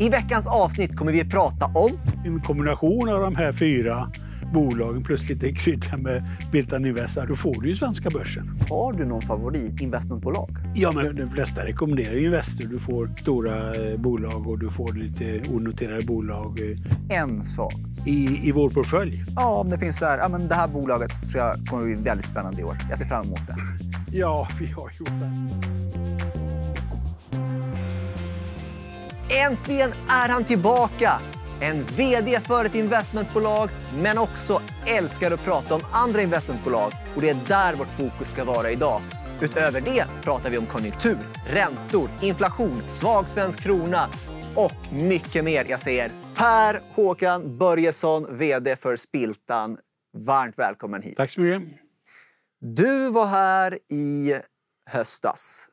I veckans avsnitt kommer vi att prata om En kombination av de här fyra bolagen plus lite krydda med Biltan Invest, då får du ju svenska börsen. Har du någon favoritinvestmentbolag? Ja, men de flesta rekommenderar ju Investor. Du får stora eh, bolag och du får lite onoterade bolag eh, En sak. i, i vår portfölj. Ja, om det finns så här, ja men det här bolaget tror jag kommer bli väldigt spännande i år. Jag ser fram emot det. Ja, vi har gjort det. Äntligen är han tillbaka! En VD för ett investmentbolag, men också älskar att prata om andra investmentbolag. Och det är där vårt fokus ska vara idag. Utöver det pratar vi om konjunktur, räntor, inflation, svag svensk krona och mycket mer. Jag säger Per Håkan Börjesson, VD för Spiltan. Varmt välkommen hit. Tack så mycket. Du var här i höstas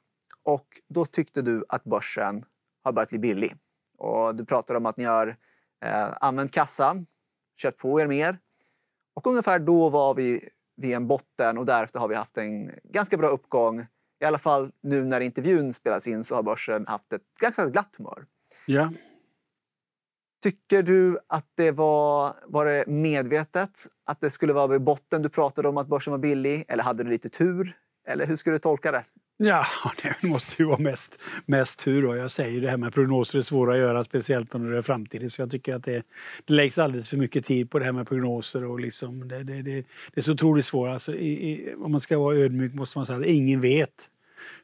och då tyckte du att börsen har börjat bli billig. Och du pratade om att ni har eh, använt kassan, köpt på er mer. Och ungefär då var vi vid en botten och därefter har vi haft en ganska bra uppgång. I alla fall nu när intervjun spelas in så har börsen haft ett ganska glatt humör. Ja. Tycker du att det var, var det medvetet att det skulle vara vid botten? Du pratade om att börsen var billig. Eller hade du lite tur? Eller hur skulle du tolka det? Ja, det måste ju vara mest, mest tur. Då. Jag säger det här med prognoser är svåra att göra, speciellt om det är framtiden. Så jag tycker att det, det läggs alldeles för mycket tid på det här med prognoser. Och liksom, det, det, det, det är så otroligt svårt. Alltså, i, i, om man ska vara ödmjuk måste man säga att ingen vet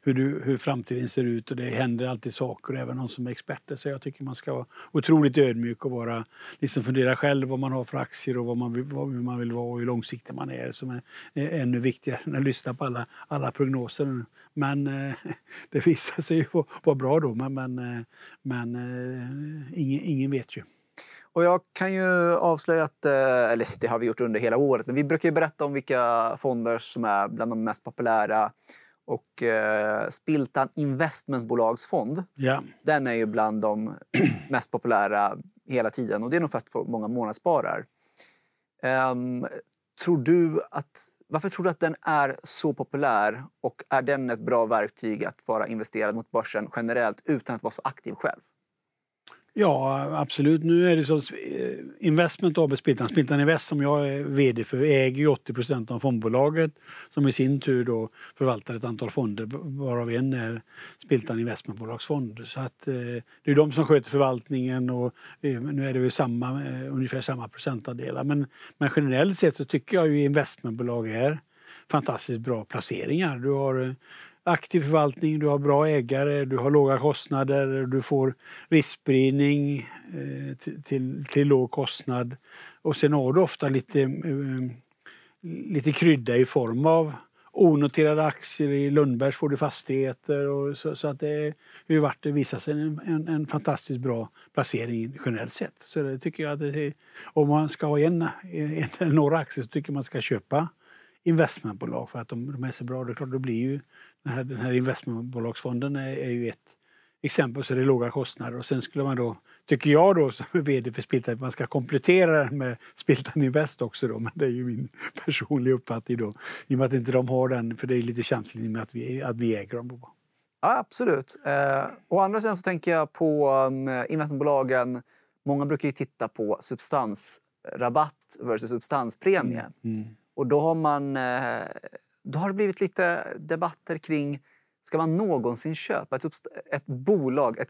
hur, du, hur framtiden ser ut och det händer alltid saker, även någon som är experter. Så jag tycker man ska vara otroligt ödmjuk och vara, liksom fundera själv vad man har för aktier och vad man vill, vad man vill vara och hur långsiktig man är som är, är ännu viktigare än att lyssna på alla, alla prognoser. Men eh, det visar sig ju vara, bra då, men, men, eh, men eh, ingen, ingen vet ju. Och jag kan ju avslöja att, eh, eller det har vi gjort under hela året, men vi brukar ju berätta om vilka fonder som är bland de mest populära. Och eh, Spiltan Investmentbolagsfond, Ja. den är ju bland de mest populära hela tiden. Och det är nog för att många månadssparar. Ehm, tror du att, varför tror du att den är så populär? Och är den ett bra verktyg att vara investerad mot börsen generellt utan att vara så aktiv själv? Ja, absolut. Nu är det så att eh, Investment AB Spiltan, Spiltan Invest som jag är VD för, äger 80 procent av fondbolaget som i sin tur då förvaltar ett antal fonder varav en är Spiltan Investmentbolagsfond. Så att, eh, det är de som sköter förvaltningen och eh, nu är det samma, eh, ungefär samma procentandelar. Men, men generellt sett så tycker jag ju investmentbolag är fantastiskt bra placeringar. Du har eh, aktiv förvaltning, du har bra ägare, du har låga kostnader, du får riskspridning eh, till, till, till låg kostnad. Och sen har du ofta lite, eh, lite krydda i form av onoterade aktier. I Lundbergs får du fastigheter. Och så, så att det har ju varit, det visar sig en, en, en fantastiskt bra placering generellt sett. Så det tycker jag att det är, om man ska ha en, en eller några aktier så tycker jag man ska köpa investmentbolag för att de, de är så bra. Det är klart, det blir ju den här, den här investmentbolagsfonden är, är ju ett exempel så det är låga kostnader och sen skulle man då, tycker jag då som är VD för Spiltan, att man ska komplettera den med Spiltan Invest också då, men det är ju min personliga uppfattning då. I och med att inte de har den, för det är lite känsligt med att vi, att vi äger dem. Då. Ja, absolut. Eh, å andra sidan så tänker jag på um, investmentbolagen. Många brukar ju titta på substansrabatt versus substanspremie. Mm. Och då har, man, eh, då har det blivit lite debatter kring ska man någonsin köpa ett, ett bolag, ett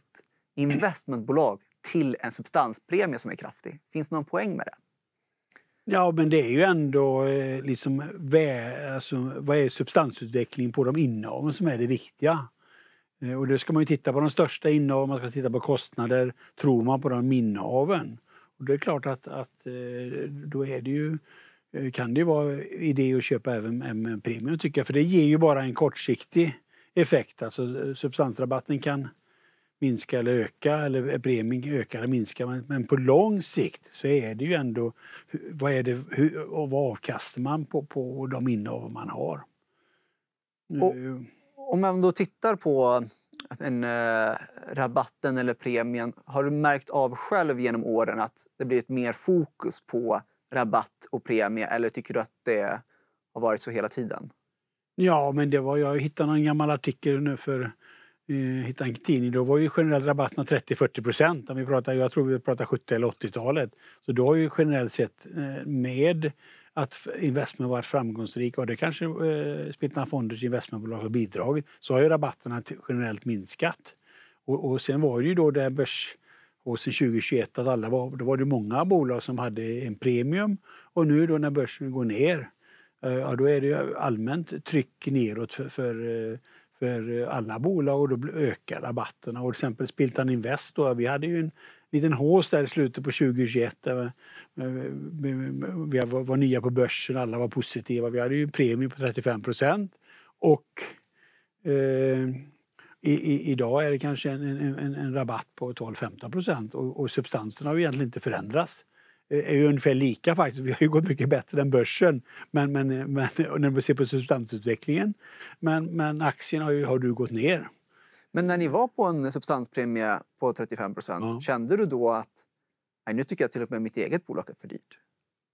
investmentbolag till en substanspremie som är kraftig? Finns det någon poäng med det? Ja, men det är ju ändå eh, liksom, alltså, vad är substansutvecklingen på de innehaven som är det viktiga. Eh, och då ska man ju titta på de största innehaven, man ska titta på kostnader. Tror man på de innehaven? Och det är klart att, att eh, då är det ju, kan det vara idé att köpa även en en premium tycker jag. För det ger ju bara en kortsiktig effekt. Alltså eh, substansrabatten kan minska eller öka eller premien öka eller minska. Men, men på lång sikt så är det ju ändå vad är det hur, och vad avkastar man på, på de innehav man har. Och- Eh, Om man då tittar på en, eh, rabatten eller premien, har du märkt av själv genom åren att det blivit mer fokus på rabatt och premie eller tycker du att det har varit så hela tiden? Ja, men det var, jag hittade någon gammal artikel nu för eh, hittade en tidning, då var ju generellt rabatterna 30-40 procent. Jag tror vi pratar 70 eller 80-talet. Så då har ju generellt sett eh, med att investment varit framgångsrik och det kanske eh, Spiltan Fonders investmentbolag har bidragit så har ju rabatterna generellt minskat. Och, och sen var det ju då det börs och så 2021 att alla var, då var det många bolag som hade en premium och nu då när börsen går ner eh, ja, då är det allmänt tryck neråt för, för, eh, för alla bolag och då ökar rabatterna. Och till exempel Spiltan Invest, då, vi hade ju en liten hås där i slutet på 2021. Där eh, vi var nya på börsen, alla var positiva. Vi hade ju premie på 35 procent. Och eh, i, i, idag är det kanske en, en, en rabatt på 12-15 procent och, och substansen har ju egentligen inte förändrats är ju ungefär lika faktiskt. Vi har ju gått mycket bättre än börsen men, men, men, när vi ser på substansutvecklingen. Men, men aktien har, ju, har du gått ner. Men när ni var på en substanspremie på 35 procent, ja. kände du då att nej, nu tycker jag till och med mitt eget bolag är för dyrt?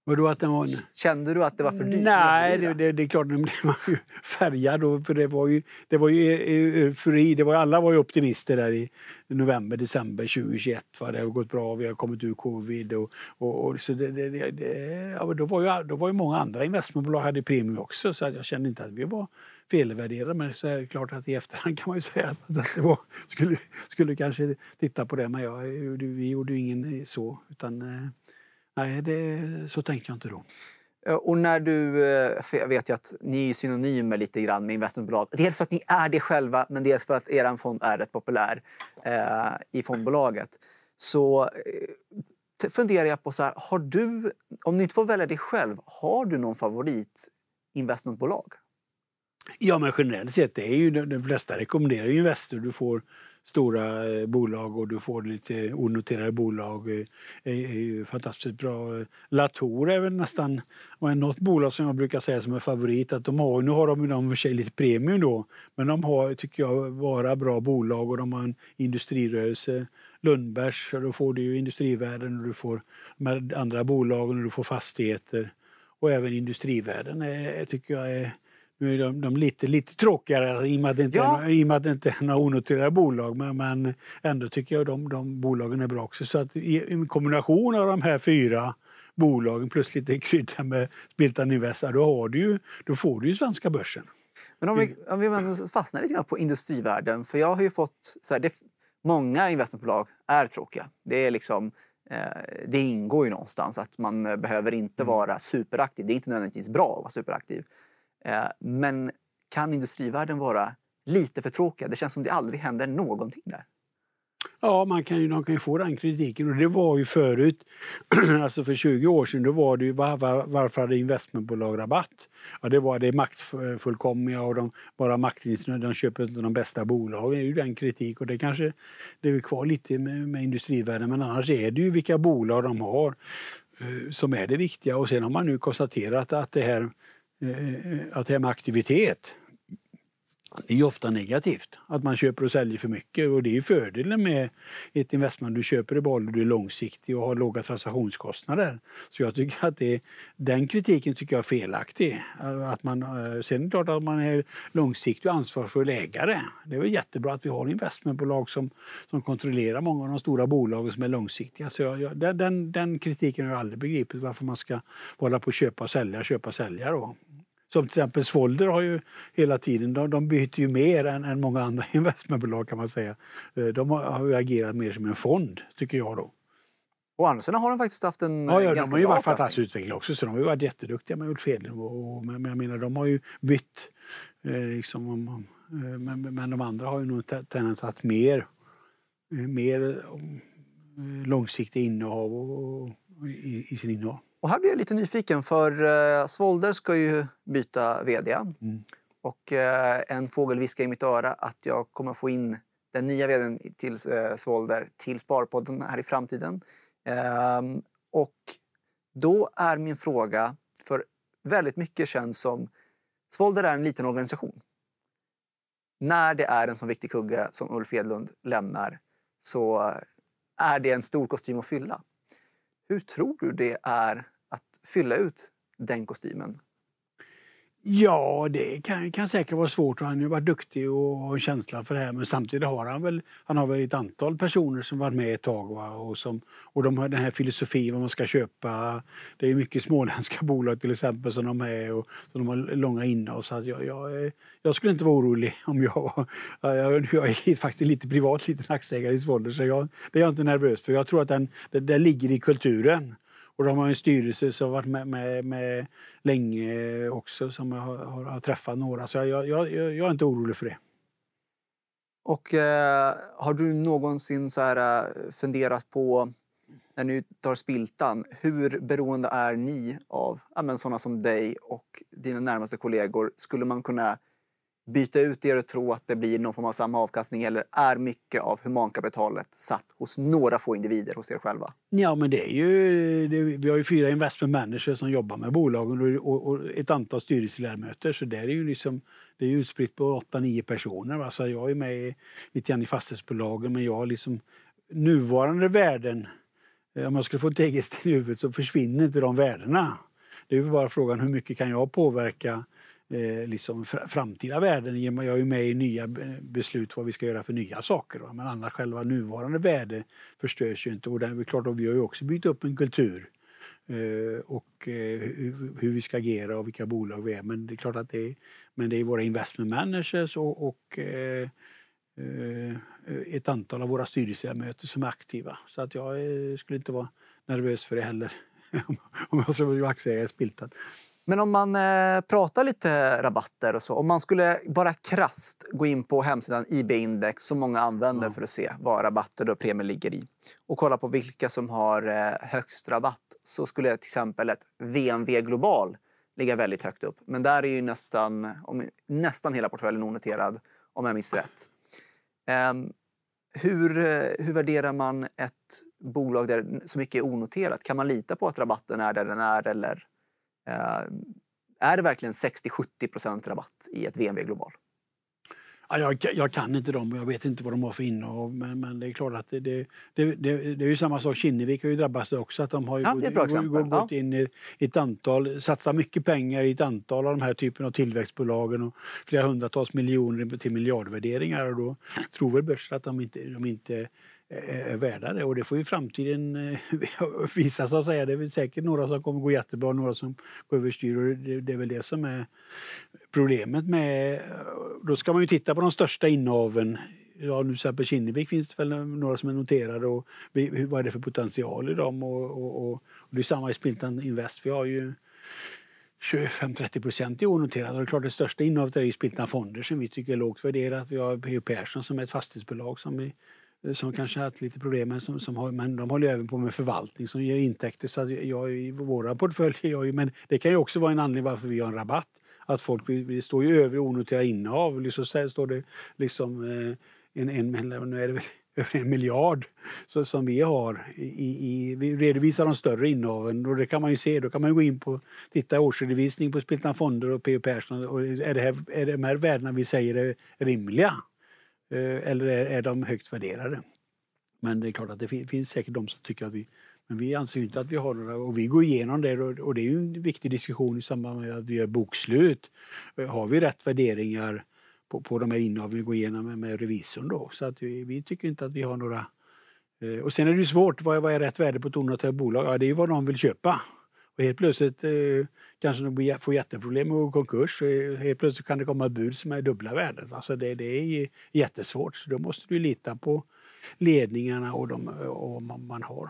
Vadå att den var... Kände du att det var för dyrt? Nej, det, det, det, är klart, nu blev man ju färgad. Då, för det var ju, det var ju eufori. Det var, alla var ju optimister där i november, december 2021. Va? Det har gått bra, vi har kommit ur covid. Och, och, och så det, det, det, ja, då, var ju, då var ju många andra investmentbolag hade premie också så att jag kände inte att vi var felvärderade. Men så är det klart att i efterhand kan man ju säga att det var, skulle, skulle kanske titta på det. Men jag, vi gjorde ju ingen så. Utan, eh, Nej, det, så tänkte jag inte då. Och när du, eh, för jag vet ju att ni är synonymer lite grann med investmentbolag. Dels för att ni är det själva, men dels för att er fond är rätt populär eh, i fondbolaget. Så eh, funderar jag på så här, har du, om ni inte får välja dig själv, har du någon favorit investmentbolag? Ja, men generellt sett, det är ju, de flesta rekommenderar ju Investor. Du får stora eh, bolag och du får lite onoterade bolag. Eh, är, är ju fantastiskt bra. Latour är väl nästan något bolag som jag brukar säga som är favorit. Att de har, nu har de, i och för sig lite premium då, men de har, tycker jag, vara bra bolag och de har en industrirörelse. Lundbergs, då får du ju industrivärden och du får de andra bolagen och du får fastigheter. Och även industrivärden är, tycker jag är nu är de, de lite, lite tråkigare i och med att det inte, ja. är, i att inte är några onoterade bolag. Men, men ändå tycker jag de, de bolagen är bra också. Så att i en kombination av de här fyra bolagen plus lite krydda med Spiltan Invest, då, har du ju, då får du ju svenska börsen. Men om vi, om vi fastnar lite grann på industrivärlden. För jag har ju fått... Så här, det, många investmentbolag är tråkiga. Det, är liksom, eh, det ingår ju någonstans att man behöver inte mm. vara superaktiv. Det är inte nödvändigtvis bra att vara superaktiv. Eh, men kan industrivärlden vara lite för tråkiga? Det känns som det aldrig händer någonting där. Ja, man kan ju, de kan ju få den kritiken. Och det var ju förut, alltså för 20 år sedan, då var det ju var, var, varför hade investmentbolag rabatt? Ja, det var det maktfullkomliga och de, bara maktintressena, de köper inte de bästa bolagen. Det är ju den kritik och det kanske det är kvar lite med, med industrivärlden men annars är det ju vilka bolag de har eh, som är det viktiga. Och sen har man nu konstaterat att det här Eh, eh, att det är med aktivitet det är ofta negativt, att man köper och säljer för mycket. Och det är fördelen med ett investment. Du köper i boll och du är långsiktig och har låga transaktionskostnader. Så jag tycker att det, den kritiken tycker jag är felaktig. Att man, eh, sen är det klart att man är långsiktig och ansvarsfull ägare. Det är väl jättebra att vi har investmentbolag som, som kontrollerar många av de stora bolagen som är långsiktiga. Så jag, jag, den, den kritiken har jag aldrig begripit, varför man ska hålla på att köpa och sälja, köpa och sälja. Då. Som till exempel Svolder har ju hela tiden, de, de byter ju mer än, än många andra investmentbolag kan man säga. Eh, de har, har ju agerat mer som en fond, tycker jag då. Å andra sidan har de faktiskt haft en ja, ja, De har ju varit fantastiskt utvecklade också, så de har ju varit jätteduktiga med Ulf Hedlund. Och, och, men jag menar, de har ju bytt. Eh, liksom, om, eh, men, men de andra har ju nog tendens att mer, eh, mer långsiktiga innehav och, och, i, i sin innehav. Och här blir jag lite nyfiken för eh, Svolder ska ju byta vd. Mm. Och eh, en fågel viskar i mitt öra att jag kommer få in den nya vdn till eh, Svolder till Sparpodden här i framtiden. Eh, och då är min fråga, för väldigt mycket känns som Svolder är en liten organisation. När det är en så viktig kugge som Ulf Edlund lämnar så är det en stor kostym att fylla. Hur tror du det är att fylla ut den kostymen? Ja, det kan, kan säkert vara svårt. Han har varit duktig och har en känsla för det här. Men samtidigt har han väl, han har väl ett antal personer som varit med ett tag. Va? Och, som, och de har den här filosofin vad man ska köpa. Det är mycket småländska bolag till exempel som de är och som de har långa innehav. Så att jag, jag, jag skulle inte vara orolig om jag var... Jag, jag är faktiskt lite privat liten aktieägare i Svolder så jag, det är jag inte nervös för. Jag tror att den, det, det ligger i kulturen. Och de har en styrelse som har varit med, med, med länge också, som har, har, har träffat några. Så jag, jag, jag, jag, är inte orolig för det. Och eh, har du någonsin så här, eh, funderat på, när ni tar Spiltan, hur beroende är ni av ja, men, sådana som dig och dina närmaste kollegor? Skulle man kunna byta ut er och tro att det blir någon form av samma avkastning eller är mycket av humankapitalet satt hos några få individer hos er själva? Ja, men det är ju, det, vi har ju fyra investment managers som jobbar med bolagen och, och, och ett antal styrelseledamöter så det är ju liksom det är utspritt på 8-9 personer. Va? Så jag är med lite grann i fastighetsbolagen men jag har liksom nuvarande värden eh, om jag skulle få tegelsten i huvudet så försvinner inte de värdena. Det är ju bara frågan hur mycket kan jag påverka eh, liksom framtida värden. Jag är ju med i nya beslut vad vi ska göra för nya saker. Va? Men annars själva nuvarande värde förstörs ju inte. Och det är klart, att vi har ju också byggt upp en kultur eh, och eh, hur vi ska agera och vilka bolag vi är. Men det är klart att det är, men det är våra investment managers och, och eh, eh, ett antal av våra styrelseledamöter som är aktiva. Så att jag eh, skulle inte vara nervös för det heller om jag ska vara aktieägare i Spiltan. Men om man eh, pratar lite rabatter och så. Om man skulle bara krast gå in på hemsidan IB Index som många använder mm. för att se vad rabatter och premier ligger i och kolla på vilka som har eh, högst rabatt så skulle till exempel ett VNV Global ligga väldigt högt upp. Men där är ju nästan, om, nästan hela portföljen onoterad om jag minns rätt. Um, hur, eh, hur värderar man ett bolag där så mycket är onoterat? Kan man lita på att rabatten är där den är eller är det verkligen 60-70 rabatt i ett VNV Global? Ja, jag, jag, kan inte dem och jag vet inte vad de har för innehav. Men, men det är klart att det, det, det, det, är ju samma sak. Kinnevik har ju drabbats också. Att de har ja, gått, gått, gått in i ett antal, satsat mycket pengar i ett antal av de här typen av tillväxtbolagen och flera hundratals miljoner till miljardvärderingar. Och då tror väl börsen att de inte, de inte Eh, är värda det. Och det får ju framtiden eh, visa. Så att säga. Det är väl säkert några som kommer gå jättebra och några som går överstyr. Och det, är väl det som är problemet med... Eh, då ska man ju titta på de största innehaven. Ja, nu till Kinnevik finns det väl några som är noterade. Och vad är det för potential i dem? Och, och, och, och det är samma i Spiltan Invest. Vi har ju 25-30 procent i onoterat. Och det är klart det största innehavet är ju Spiltan Fonder som vi tycker är lågt värderat. Vi har P.O. Persson som är ett fastighetsbolag som vi Eh, som kanske har haft lite problem, men, som, som har, men de håller även på med förvaltning som ger intäkter. Så jag, i våra portföljer, jag, men det kan ju också vara en anledning varför vi har en rabatt. Att folk, vi, vi står ju över onoterade innehav. Liksom, så står det liksom eh, en, en, en, nu är det väl över en miljard så, som vi har. I, i, vi redovisar de större innehaven och det kan man ju se. Då kan man gå in på titta årsredovisning på Spiltan Fonder och P.O. Persson. Och är, det här, är de här värdena vi säger är rimliga? Eh, eller är, är de högt värderade? Men det är klart att det finns säkert de som tycker att vi men vi anser inte att vi har några och vi går igenom det och det är ju en viktig diskussion i samband med att vi gör bokslut. Eh, har vi rätt värderingar på, på de här innehaven vi går igenom med, med revisorn då? Så att vi, vi, tycker inte att vi har några... Eh, och sen är det ju svårt, vad är, vad är rätt värde på ett onoterat bolag? Ja, det är ju vad de vill köpa. Och helt plötsligt eh, kanske de får jätteproblem och konkurs. Och helt plötsligt kan det komma bud som är dubbla värdet. Alltså det, det är jättesvårt. Så då måste du lita på ledningarna och, de, och man har.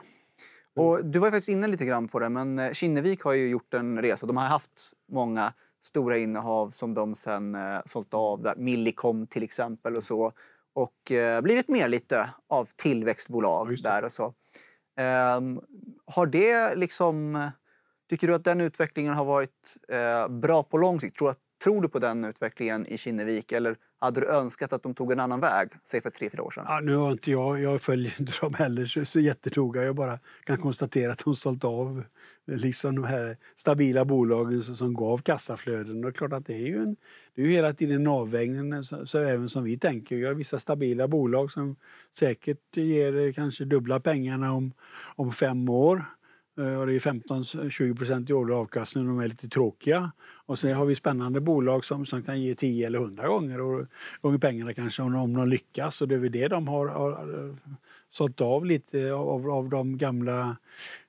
Och du var faktiskt inne lite grann på det, men eh, Kinnevik har ju gjort en resa. De har haft många stora innehav som de sen eh, sålt av. Där. Millicom till exempel och så. Och eh, blivit mer lite av tillväxtbolag där och så. Eh, har det liksom Tycker du att den utvecklingen har varit eh, bra på lång sikt? Tror, tror, du på den utvecklingen i Kinnevik eller hade du önskat att de tog en annan väg, säg för tre, fyra år sedan? Ja, nu har inte jag, jag följer inte dem heller så, så jättenoga. Jag bara kan konstatera att de sålt av liksom de här stabila bolagen som, som gav kassaflöden. Och klart att det är ju, en, det är ju hela tiden en avvägning, så, så, även som vi tänker. Vi har vissa stabila bolag som säkert ger kanske dubbla pengarna om, om fem år. Eh, och det är 15-20 i årlig avkastning. De är lite tråkiga. Och sen har vi spännande bolag som, som kan ge 10 eller 100 gånger, och, gånger pengarna kanske om, om de lyckas. Och det är väl det de har, har eh, sålt av lite av, av de gamla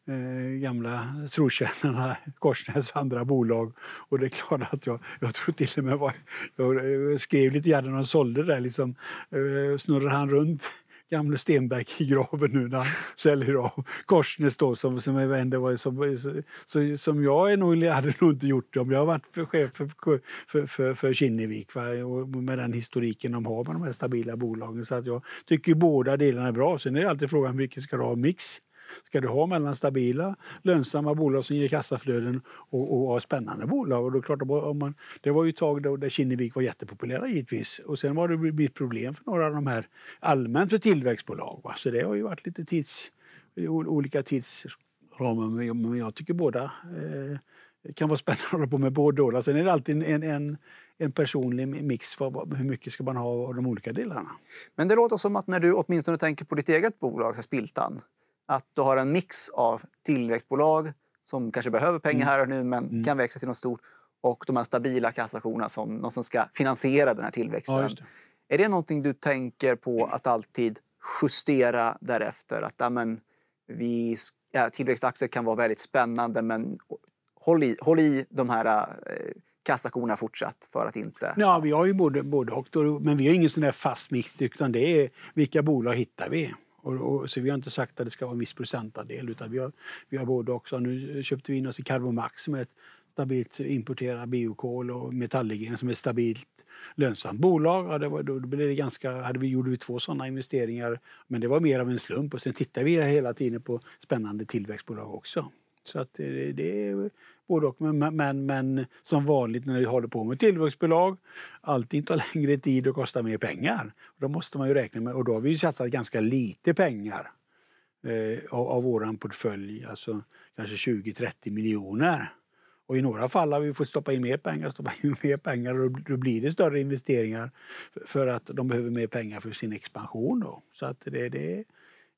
eh, gamla trotjänarna, Korsnäs och andra bolag. Och det är klart att jag, jag tror till och med var, jag eh, skrev lite grann när de sålde det där, liksom, eh, snurrar han runt gamle Stenberg i graven nu när han säljer av Korsnäs då som, som, var, som, så, som jag är nog, hade nog inte gjort det om jag varit för chef för, för, för, för Kinnevik va? Och med den historiken de har med de här stabila bolagen. Så att jag tycker båda delarna är bra. Sen är det alltid frågan vilken ska du ha mix. Ska du ha mellan stabila, lönsamma bolag som ger kassaflöden och, och spännande bolag? Och då klart, om man, det var ju ett tag då där Kinnevik var jättepopulära givetvis. Och sen var det blivit problem för några av de här allmänt för tillväxtbolag. Va? Så det har ju varit lite tids, olika tidsramar. Men jag tycker båda eh, kan vara spännande att hålla på med båda. Sen är det alltid en, en, en personlig mix för hur mycket ska man ha av de olika delarna. Men det låter som att när du åtminstone tänker på ditt eget bolag, Spiltan, att du har en mix av tillväxtbolag som kanske behöver pengar mm. här och nu men mm. kan växa till något stort och de här stabila kassationerna som någon som ska finansiera den här tillväxten. Ja, det. Är det någonting du tänker på att alltid justera därefter? Att ja, men, vi, ja, tillväxtaktier kan vara väldigt spännande men håll i, håll i de här eh, kassakorna fortsatt för att inte... Ja, vi har ju både, både och, men vi har ingen sån där fast mix utan det är vilka bolag hittar vi. Och, och, så vi har inte sagt att det ska vara en viss procentandel utan vi har, vi har både också. Nu köpte vi in oss i Carbomax som är ett stabilt importerat biokol och metalligen som är ett stabilt lönsamt bolag. Ja, det var, då blev det ganska, hade vi, gjorde vi två sådana investeringar men det var mer av en slump och sen tittar vi hela tiden på spännande tillväxtbolag också. Så att det, det är både och. Men, men, men, som vanligt när vi håller på med tillväxtbolag, allting tar längre tid och kostar mer pengar. Då måste man ju räkna med, och då har vi ju satsat ganska lite pengar eh, av, av vår portfölj, alltså kanske 20-30 miljoner. Och i några fall har vi fått stoppa in mer pengar, stoppa in mer pengar och då blir det större investeringar för att de behöver mer pengar för sin expansion. Då. Så att det, det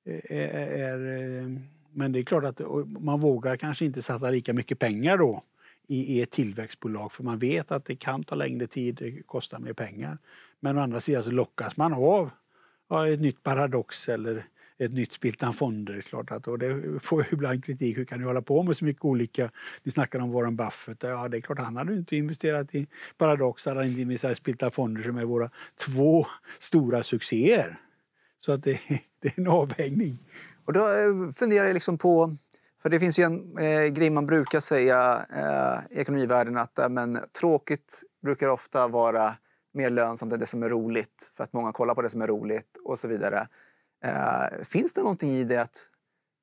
eh, är, är, eh, men det är klart att man vågar kanske inte satsa lika mycket pengar då i ett tillväxtbolag för man vet att det kan ta längre tid, det kostar mer pengar. Men å andra sidan så lockas man av ett nytt Paradox eller ett nytt Spiltan Fonder. Klart att, och det får ibland kritik. Hur kan du hålla på med så mycket olika? Ni snackar om Warren Buffett. Ja, det är klart, han hade inte investerat i Paradox, han hade inte investerat i Spiltan Fonder som är våra två stora succéer. Så att det, det är en avvägning. Och då eh, funderar jag liksom på, för det finns ju en eh, grej man brukar säga eh, i ekonomivärlden att eh, men, tråkigt brukar ofta vara mer lönsamt än det som är roligt för att många kollar på det som är roligt och så vidare. Eh, finns det någonting i det att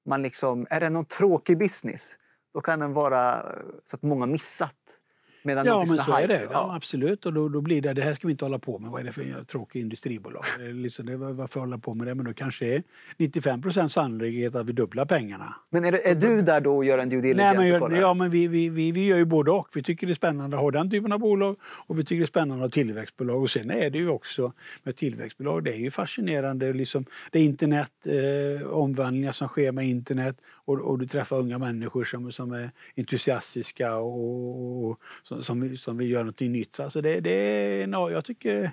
man liksom, är det någon tråkig business då kan den vara så att många missat Medan ja, men så är det. Ja. ja. absolut. Och då, då blir det, det här ska vi inte hålla på med. Vad är det för tråkigt industribolag? liksom det, varför hålla på med det? Men då kanske är 95 procent sannolikhet att vi dubblar pengarna. Men är, det, är du där då och gör en due diligence? Nej, men, ja, men vi, vi, vi, vi gör ju både och. Vi tycker det är spännande att ha den typen av bolag och vi tycker det är spännande att ha tillväxtbolag. Och sen är det ju också med tillväxtbolag, det är ju fascinerande. Liksom, det är internet, eh, omvandlingar som sker med internet och, och du träffar unga människor som, som är entusiastiska och, och som, som, som vill göra något nytt. Alltså det, det, no, jag tycker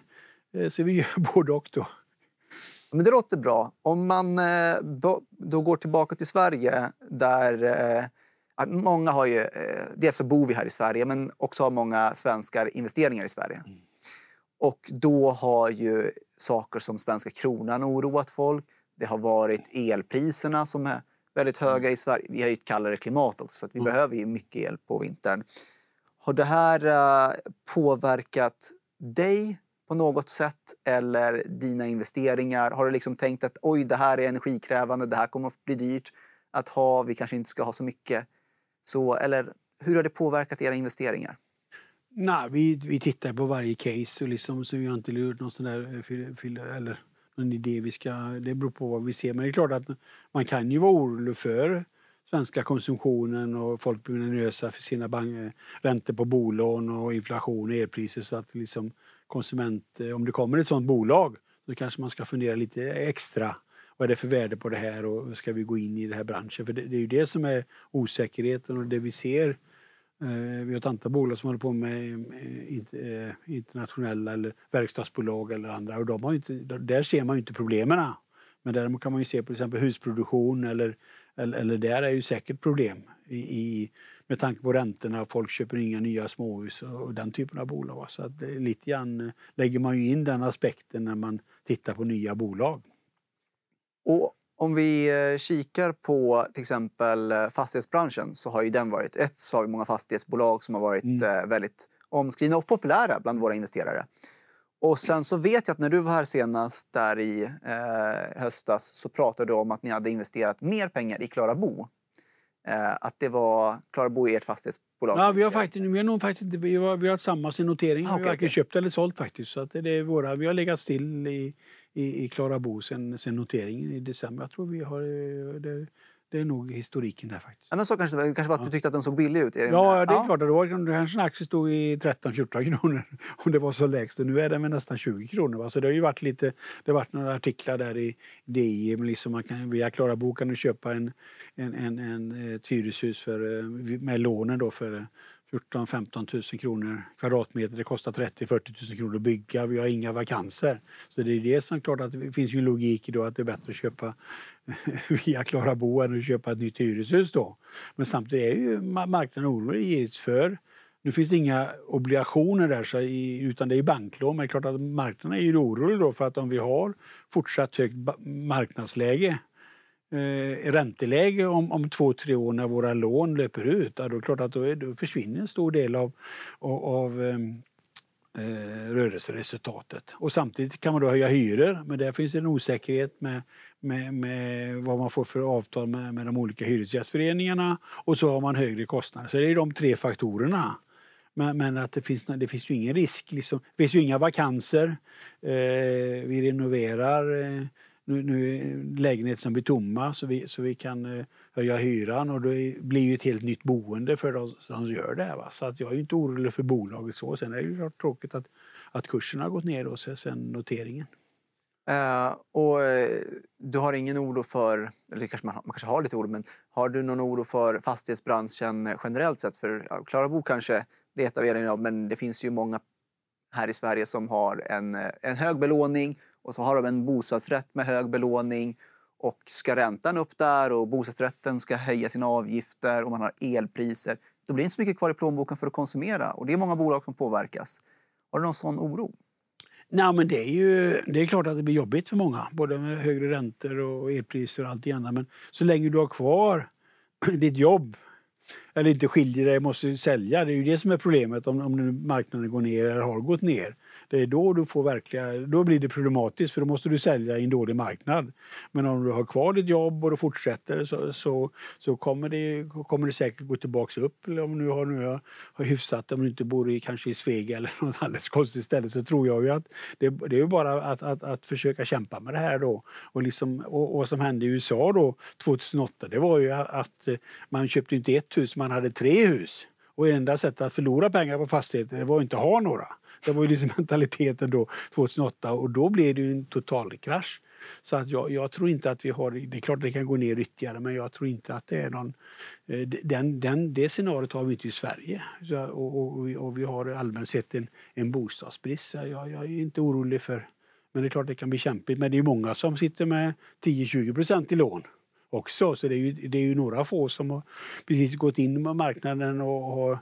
eh, så vi gör både och. Då. Men det låter bra. Om man eh, då går tillbaka till Sverige där eh, Många har ju, dels så bor vi här i Sverige men också har många svenskar investeringar i Sverige. Mm. Och då har ju saker som svenska kronan oroat folk. Det har varit elpriserna som är väldigt höga i Sverige. Vi har ju ett kallare klimat också så vi mm. behöver ju mycket el på vintern. Har det här eh, påverkat dig på något sätt eller dina investeringar? Har du liksom tänkt att oj, det här är energikrävande, det här kommer att bli dyrt att ha, vi kanske inte ska ha så mycket. Så, eller hur har det påverkat era investeringar? Nej, vi, vi tittar på varje case och liksom, så vi har inte gjort någon sån där eh, eller någon idé vi ska, det beror på vad vi ser. Men det är klart att man kan ju vara orolig för svenska konsumtionen och folk blir nervösa för sina bank, räntor på bolån och inflation och elpriser. Så att liksom konsument, eh, om det kommer ett sånt bolag så kanske man ska fundera lite extra vad är det för värde på det här och ska vi gå in i den här branschen? För det, det är ju det som är osäkerheten och det vi ser. Eh, vi har ett antal bolag som håller på med eh, eh internationella eller verkstadsbolag eller andra och de har inte, där ser man ju inte problemen. Men däremot kan man ju se på till exempel husproduktion eller, eller, eller där är ju säkert problem i, i, med tanke på räntorna. Folk köper inga nya småhus och, och den typen av bolag. Så att lite grann eh, lägger man ju in den aspekten när man tittar på nya bolag. Och om vi eh, kikar på till exempel eh, fastighetsbranschen så har ju den varit ett så har många fastighetsbolag som har varit mm. väldigt omskrivna och populära bland våra investerare. Och sen så vet jag att när du var här senast där i eh, höstas så pratade du om att ni hade investerat mer pengar i Klara Bo. Eh, att det var Klara Bo ert fastighetsbolag? Ja, vi har faktiskt, vi har nog faktiskt vi har, vi har samma sin notering. Ah, okay, vi har varken okay. köpt eller sålt faktiskt. Så att det är våra, vi har legat still i, i, i Klara Bo sen, sen noteringen i december. Jag tror vi har eh, det, det är nog historiken där faktiskt. Ja, men så kanske det kanske var att du tyckte att den såg billig ut? Ja, det är ja. klart. Det var, kanske en aktie stod i 13-14 kronor om det var så lägst. Nu är den med nästan 20 kronor. Va? Så det har ju varit lite, det har varit några artiklar där i DI. Liksom man kan, via Klara Bo kan du köpa en, en, en, en, ett hyreshus för, eh, med lånen då för 14 15 000 kronor kvadratmeter. Det kostar 30 40 000 kronor att bygga. Vi har inga vakanser. Så det är det som är klart att det finns ju en logik i då att det är bättre att köpa via Klara Bo än att köpa ett nytt hyreshus då. Men samtidigt är ju marknaden orolig för nu finns det inga obligationer där så i, utan det är banklån. Men det är klart att marknaden är ju orolig då för att om vi har fortsatt högt marknadsläge eh, ränteläge om, om två, tre år när våra lån löper ut, då, är klart att då, är, då försvinner en stor del av, av, av ehm, eh, rörelseresultatet. Och samtidigt kan man då höja hyror, men där finns en osäkerhet med, med, med vad man får för avtal med, med de olika hyresgästföreningarna och så har man högre kostnader. Så det är de tre faktorerna. Men, men, att det finns, det finns ju ingen risk. Liksom. Det finns ju inga vakanser. Eh, vi renoverar eh, nu, nu lägenheter som blir tomma så vi, så vi kan eh, höja hyran och det blir ju ett helt nytt boende för de som gör det. Va? Så att jag är inte orolig för bolaget så. Sen är det ju tråkigt att, att kursen har gått ner då, sen noteringen. Uh, och uh, du har ingen oro för, eller kanske man, man, kanske har lite oro, men har du någon oro för fastighetsbranschen generellt sett? För ja, Klara Bo kanske, det är ett av er, men det finns ju många här i Sverige som har en, eh, en hög belåning och så har de en bostadsrätt med hög belåning och ska räntan upp där och bostadsrätten ska höja sina avgifter och man har elpriser, då blir det inte så mycket kvar i plånboken för att konsumera och det är många bolag som påverkas. Har du någon sån oro? Nej, men det är ju det är klart att det blir jobbigt för många, både med högre räntor och elpriser och allt det andra. Men så länge du har kvar ditt jobb eller inte skiljer dig, måste sälja. Det är ju det som är problemet om, om marknaden går ner eller har gått ner. Det är då du får verkliga, då blir det problematiskt för då måste du sälja i en dålig marknad. Men om du har kvar ditt jobb och du fortsätter så, så, så kommer, det, kommer det säkert gå tillbaks upp. Eller om du har, nu har har hyfsat, om du inte bor i, kanske i Sveg eller något alldeles konstigt ställe så tror jag ju att det, det är bara att, att, att försöka kämpa med det här då. Och, liksom, och, och som hände i USA då 2008 det var ju att man köpte inte ett hus, man hade tre hus. Och enda sättet att förlora pengar på fastigheter var inte att ha några. Det var ju liksom mentaliteten då 2008 och då blev det ju en total krasch. Så att jag, jag, tror inte att vi har, det är klart det kan gå ner ytterligare men jag tror inte att det är någon, eh, den, den, det scenariot har vi inte i Sverige. Så, och, och, och, vi har allmänt sett en, en bostadsbrist. Jag, jag är inte orolig för, men det är klart det kan bli kämpigt. Men det är många som sitter med 10-20 procent i lån också. Så det är ju, det är ju några få som har precis gått in på marknaden och har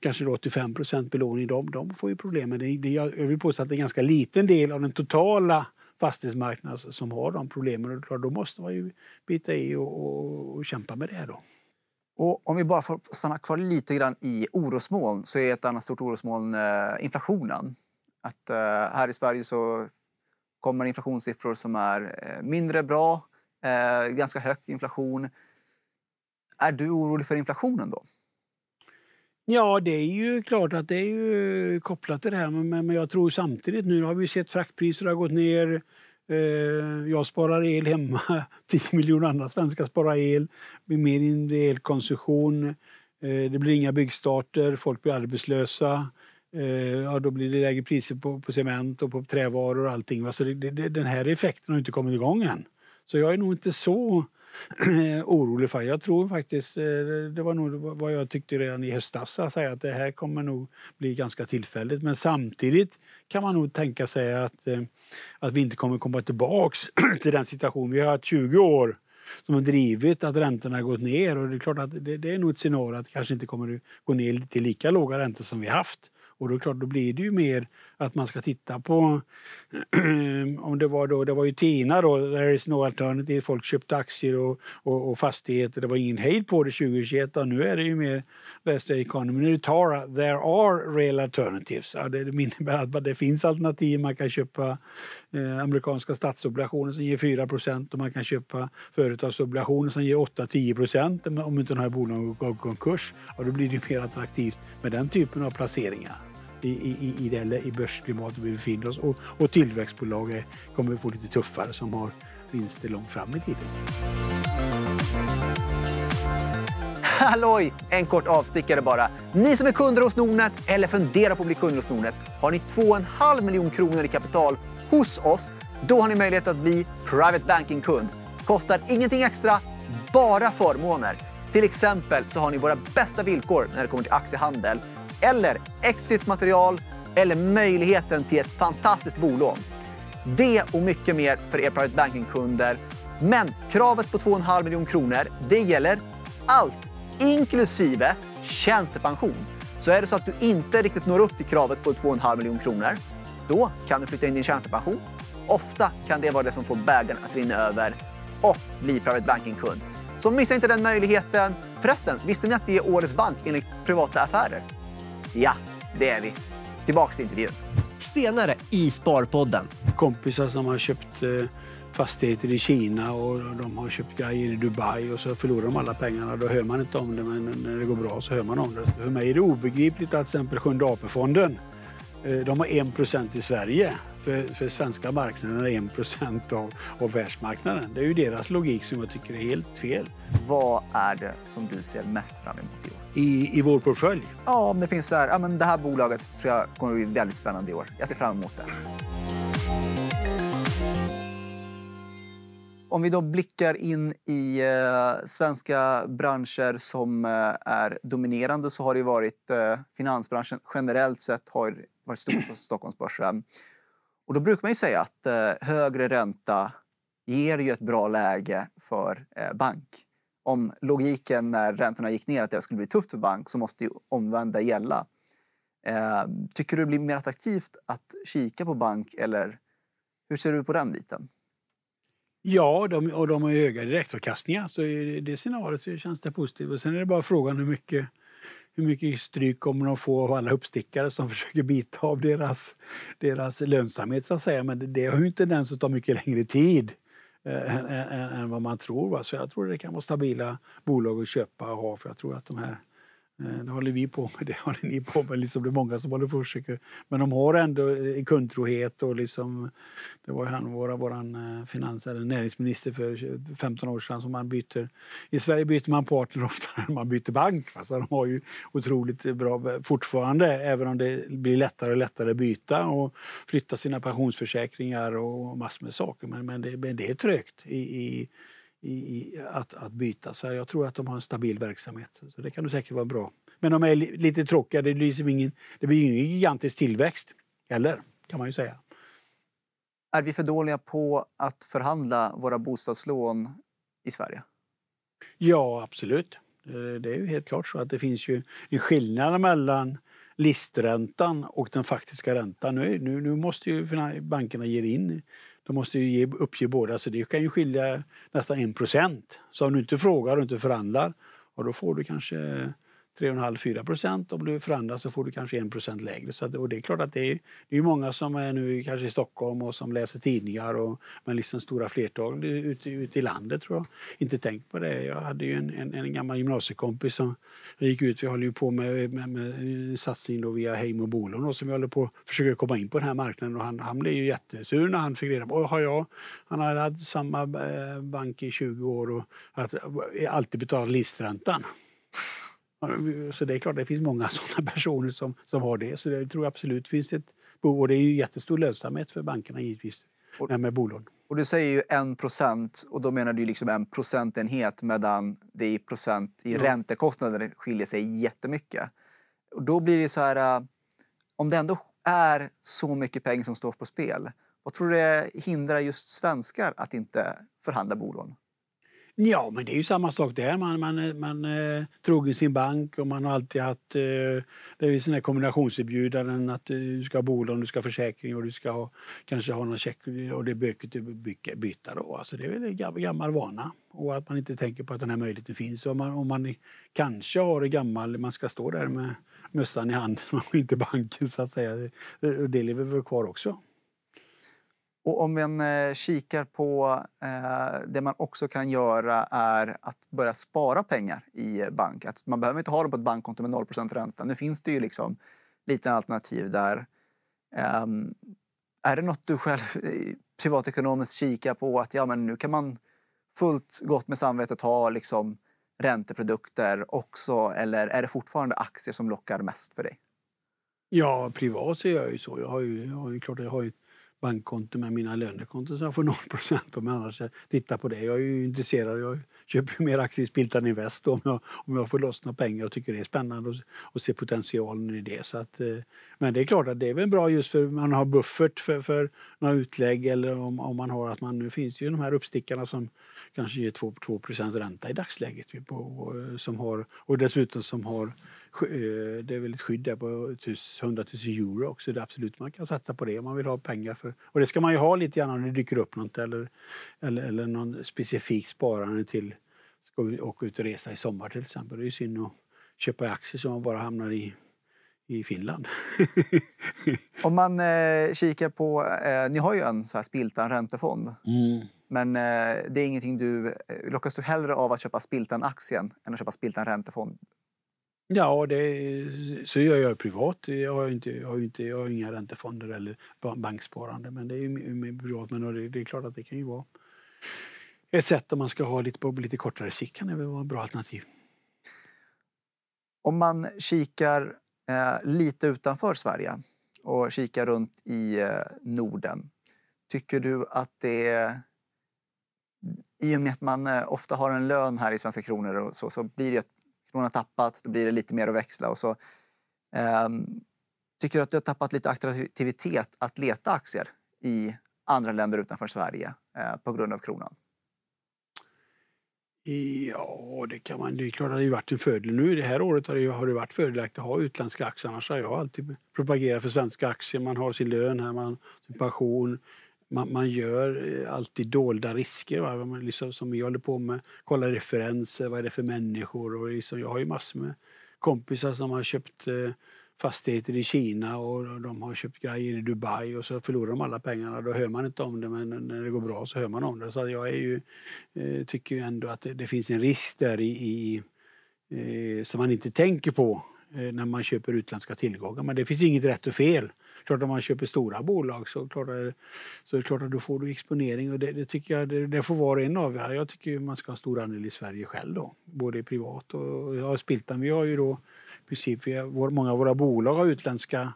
kanske 85 procent belåning. De, de får ju problem. Men det, det, jag vill påstå att det är en ganska liten del av den totala fastighetsmarknaden som har de problemen. Och då måste man ju bita i och, och, och kämpa med det. Då. Och om vi bara får stanna kvar lite grann i orosmoln så är ett annat stort orosmoln eh, inflationen. Att eh, här i Sverige så kommer inflationssiffror som är eh, mindre bra eh, ganska hög inflation. Är du orolig för inflationen då? Ja, det är ju klart att det är ju kopplat till det här. Men, men jag tror samtidigt, nu har vi sett fraktpriser har gått ner. Eh, jag sparar el hemma. 10 miljoner andra svenskar sparar el. Det blir mer elkonsumtion. Eh, det blir inga byggstarter. Folk blir arbetslösa. Eh, ja, då blir det lägre priser på, på cement och på trävaror och allting. Så det, det, den här effekten har inte kommit igång än. Så jag är nog inte så eh, orolig för. Jag tror faktiskt, eh, det var nog vad jag tyckte redan i höstas, att säga att det här kommer nog bli ganska tillfälligt. Men samtidigt kan man nog tänka sig att, eh, att vi inte kommer komma tillbaks till den situation vi har haft 20 år som har drivit att räntorna har gått ner. Och det är klart att det, det är nog ett scenario att det kanske inte kommer att gå ner till lika låga räntor som vi haft. Och då, klart, då blir det ju mer att man ska titta på, om det var då, det var ju TINA då, there is no alternative, folk köpte aktier och, och, och fastigheter, det var ingen hejd på det 2021 och nu är det ju mer, läste jag Economy, nu tar there are real alternatives. Ja, det innebär att det finns alternativ, man kan köpa eh, amerikanska statsobligationer som ger 4% och man kan köpa företagsobligationer som ger 8-10% om inte de här bolagen går i konkurs. Och då blir det mer attraktivt med den typen av placeringar i, i, i, det, i börsklimatet vi befinner oss. Och, och tillväxtbolag kommer vi få lite tuffare som har vinster långt fram i tiden. Halloj! En kort avstickare bara. Ni som är kunder hos Nordnet eller funderar på att bli kunder hos Nordnet. Har ni 2,5 miljoner kronor i kapital hos oss, då har ni möjlighet att bli Private Banking-kund. Kostar ingenting extra, bara förmåner. Till exempel så har ni våra bästa villkor när det kommer till aktiehandel eller exklusivt material eller möjligheten till ett fantastiskt bolån. Det och mycket mer för er Private Banking-kunder. Men kravet på 2,5 miljoner kronor, det gäller allt, inklusive tjänstepension. Så är det så att du inte riktigt når upp till kravet på 2,5 miljoner kronor, då kan du flytta in din tjänstepension. Ofta kan det vara det som får bägaren att rinna över och bli Private Banking-kund. Så missa inte den möjligheten. Förresten, visste ni att vi är Årets bank enligt Privata Affärer? Ja, det är vi. Tillbaks till intervjun. Senare i Sparpodden. Kompisar som har köpt eh, fastigheter i Kina och de har köpt grejer i Dubai och så förlorar de alla pengarna. Då hör man inte om det, men när det går bra så hör man om det. För mig är det obegripligt att till exempel Sjunde AP-fonden, eh, de har 1 i Sverige för, för svenska marknaden är 1 av, av världsmarknaden. Det är ju deras logik som jag tycker är helt fel. Vad är det som du ser mest fram emot i år? I, i vår portfölj? Ja, om det finns så här, ja, men det här bolaget tror jag kommer att bli väldigt spännande i år. Jag ser fram emot det. Om vi då blickar in i eh, svenska branscher som eh, är dominerande så har det varit eh, finansbranschen generellt sett har varit stor på Stockholmsbörsen. Och då brukar man ju säga att eh, högre ränta ger ju ett bra läge för eh, bank. Om logiken när räntorna gick ner att det skulle bli tufft för bank så måste ju omvända gälla. Eh, tycker du det blir mer attraktivt att kika på bank eller hur ser du på den biten? Ja, de, och de har ju höga direktavkastningar så i det scenariot så känns det positivt. Och sen är det bara frågan hur mycket hur mycket stryk kommer de få av alla uppstickare som försöker bita av deras, deras lönsamhet så att säga. Men det, det har ju en tendens att ta mycket längre tid eh, än, än, än, vad man tror. Va? Så jag tror det kan vara stabila bolag att köpa och ha för jag tror att de här Eh, Eh, det håller vi på med, det håller ni på med. Liksom det är många som håller försöker. Men de har ändå eh, kundtrohet och liksom, det var han, vår, vår eh, finans eller näringsminister för 15 år sedan som man byter. I Sverige byter man partner oftare än man byter bank. Alltså de har ju otroligt bra fortfarande, även om det blir lättare och lättare att byta och flytta sina pensionsförsäkringar och massor med saker. Men, men, det, men det är trögt i, i i, att, att byta. Så jag tror att de har en stabil verksamhet. Så det kan nog säkert vara bra. Men de är lite tråkiga. Det liksom ingen, det blir ingen gigantisk tillväxt. Eller, kan man ju säga. Är vi för dåliga på att förhandla våra bostadslån i Sverige? Ja, absolut. Det är ju helt klart så att det finns ju en skillnad mellan listräntan och den faktiska räntan. Nu, nu, nu måste ju bankerna ge in de måste ju ge, uppge båda, så det kan ju skilja nästan en procent. Så om du inte frågar och inte förhandlar, och då får du kanske 3,5-4 procent. Om du förändras, så får du kanske 1 procent lägre. Så att, och det är klart att det är, det är många som är nu kanske i Stockholm och som läser tidningar och, men liksom stora flertal ute, ute i landet tror jag inte tänkt på det. Jag hade ju en, en, en gammal gymnasiekompis som gick ut, vi håller ju på med, med, med en satsning då via Heim och Bolån som vi håller på att försöka komma in på den här marknaden och han, han blev ju jättesur när han fick reda på, har jag, han har haft samma eh, bank i 20 år och att, eh, alltid betalat listräntan. Så det är klart, det finns många sådana personer som, som har det. Så jag tror absolut finns ett behov. Och det är ju jättestor lönsamhet för bankerna givetvis, med bolån. Och du säger ju en procent och då menar du liksom en procentenhet medan det i procent i Ja. räntekostnader skiljer sig jättemycket. Och då blir det så här, äh, om det ändå är så mycket pengar som står på spel, vad tror du det hindrar just svenskar att inte förhandla bolån? Ja, men det är ju samma sak där. Man, man, är- man är trogen sin bank och man har alltid haft... eh, Det är ju såna här kombinationserbjudanden att eh, du ska ha bolån, du ska ha försäkring och du ska ha, kanske ha någon check och det är böcker du byta då. Alltså det är väl en gammal, gammal vana och att man inte tänker på att den här möjligheten finns. Om man, om man kanske har det gammal, man ska stå där med mössan i handen och inte banken så att säga. Det lever väl kvar också. Och om man eh, kikar på eh, det man också kan göra är att börja spara pengar i bank. Att man behöver inte ha dem på ett bankkonto med 0% ränta. Nu finns det ju liksom lite alternativ där. Eh, är det något du själv eh, privatekonomiskt kikar på att ja, men nu kan man fullt gott med samvetet ha liksom ränteprodukter också eller är det fortfarande aktier som lockar mest för dig? Ja, privat ser gör jag ju så. Jag har ju, jag har ju klart jag har ju ett bankkonto med mina lönekonton så jag får 0 procent på. Men annars, jag tittar på det. Jag är ju intresserad. Jag köper ju mer aktier i Spiltan Invest då, om jag, om jag får loss några pengar och tycker det är spännande och, och ser potentialen i det. Så att, eh, men det är klart att det är väl bra just för man har buffert för, för några utlägg eller om, om man har att man, nu finns ju de här uppstickarna som kanske ger 2, 2 ränta i dagsläget. ju På, och, eh, som har, och dessutom som har det är väl ett skydd där på 100 000 euro också. Det är absolut man kan satsa på det om man vill ha pengar. För, och det ska man ju ha lite grann om det dyker upp något eller, eller, eller någon specifik sparande till ska åka ut och resa i sommar till exempel. Det är ju synd att köpa aktier som man bara hamnar i, i Finland. Om man eh, kikar på, eh, ni har ju en så här Spiltan räntefond. Mm. Men eh, det är ingenting du... eh, Lockas du hellre av att köpa Spiltan-aktien än att köpa Spiltan-räntefond? Ja, det, så gör jag privat. Jag har, inte, jag, har inte, jag har inga räntefonder eller banksparande. Men det är ju privat. Men det, det är klart att det kan ju vara ett sätt om man ska ha lite på lite kortare sikt kan det väl vara ett bra alternativ. Om man kikar eh, lite utanför Sverige och kikar runt i eh, Norden. Tycker du att det är... I och med att man eh, ofta har en lön här i svenska kronor och så, så blir det att kronan tappat, då blir det lite mer att växla. Och så, ehm, tycker du att du har tappat lite attraktivitet att leta aktier i andra länder utanför Sverige eh, på grund av kronan? Ja, det kan man. Det är klart att det har varit en fördel. Nu det här året har det, har det varit fördelaktigt att ha utländska aktier. Annars har jag alltid propagerat för svenska aktier. Man har sin lön här, man har sin pension. Man, man gör eh, alltid dolda risker. Va? Man liksom, som vi håller på med. Kollar referenser, vad är det för människor? Och liksom, jag har ju massor med kompisar som har köpt eh, fastigheter i Kina och de har köpt grejer i Dubai och så förlorar de alla pengarna. Då hör man inte om det men när det går bra så hör man om det. Så jag är ju, eh, tycker ju ändå att det, det finns en risk där i, i eh, som man inte tänker på Eh, när man köper utländska tillgångar. Men det finns inget rätt och fel. Klart om man köper stora bolag så, klart eh, så är det klart att då får du exponering och det, det tycker jag det, det får var och en avgöra. Jag tycker man ska ha stor andel i Sverige själv då, både privat och ja, Spiltan. Vi har ju då i princip, vi har, många av våra bolag har utländska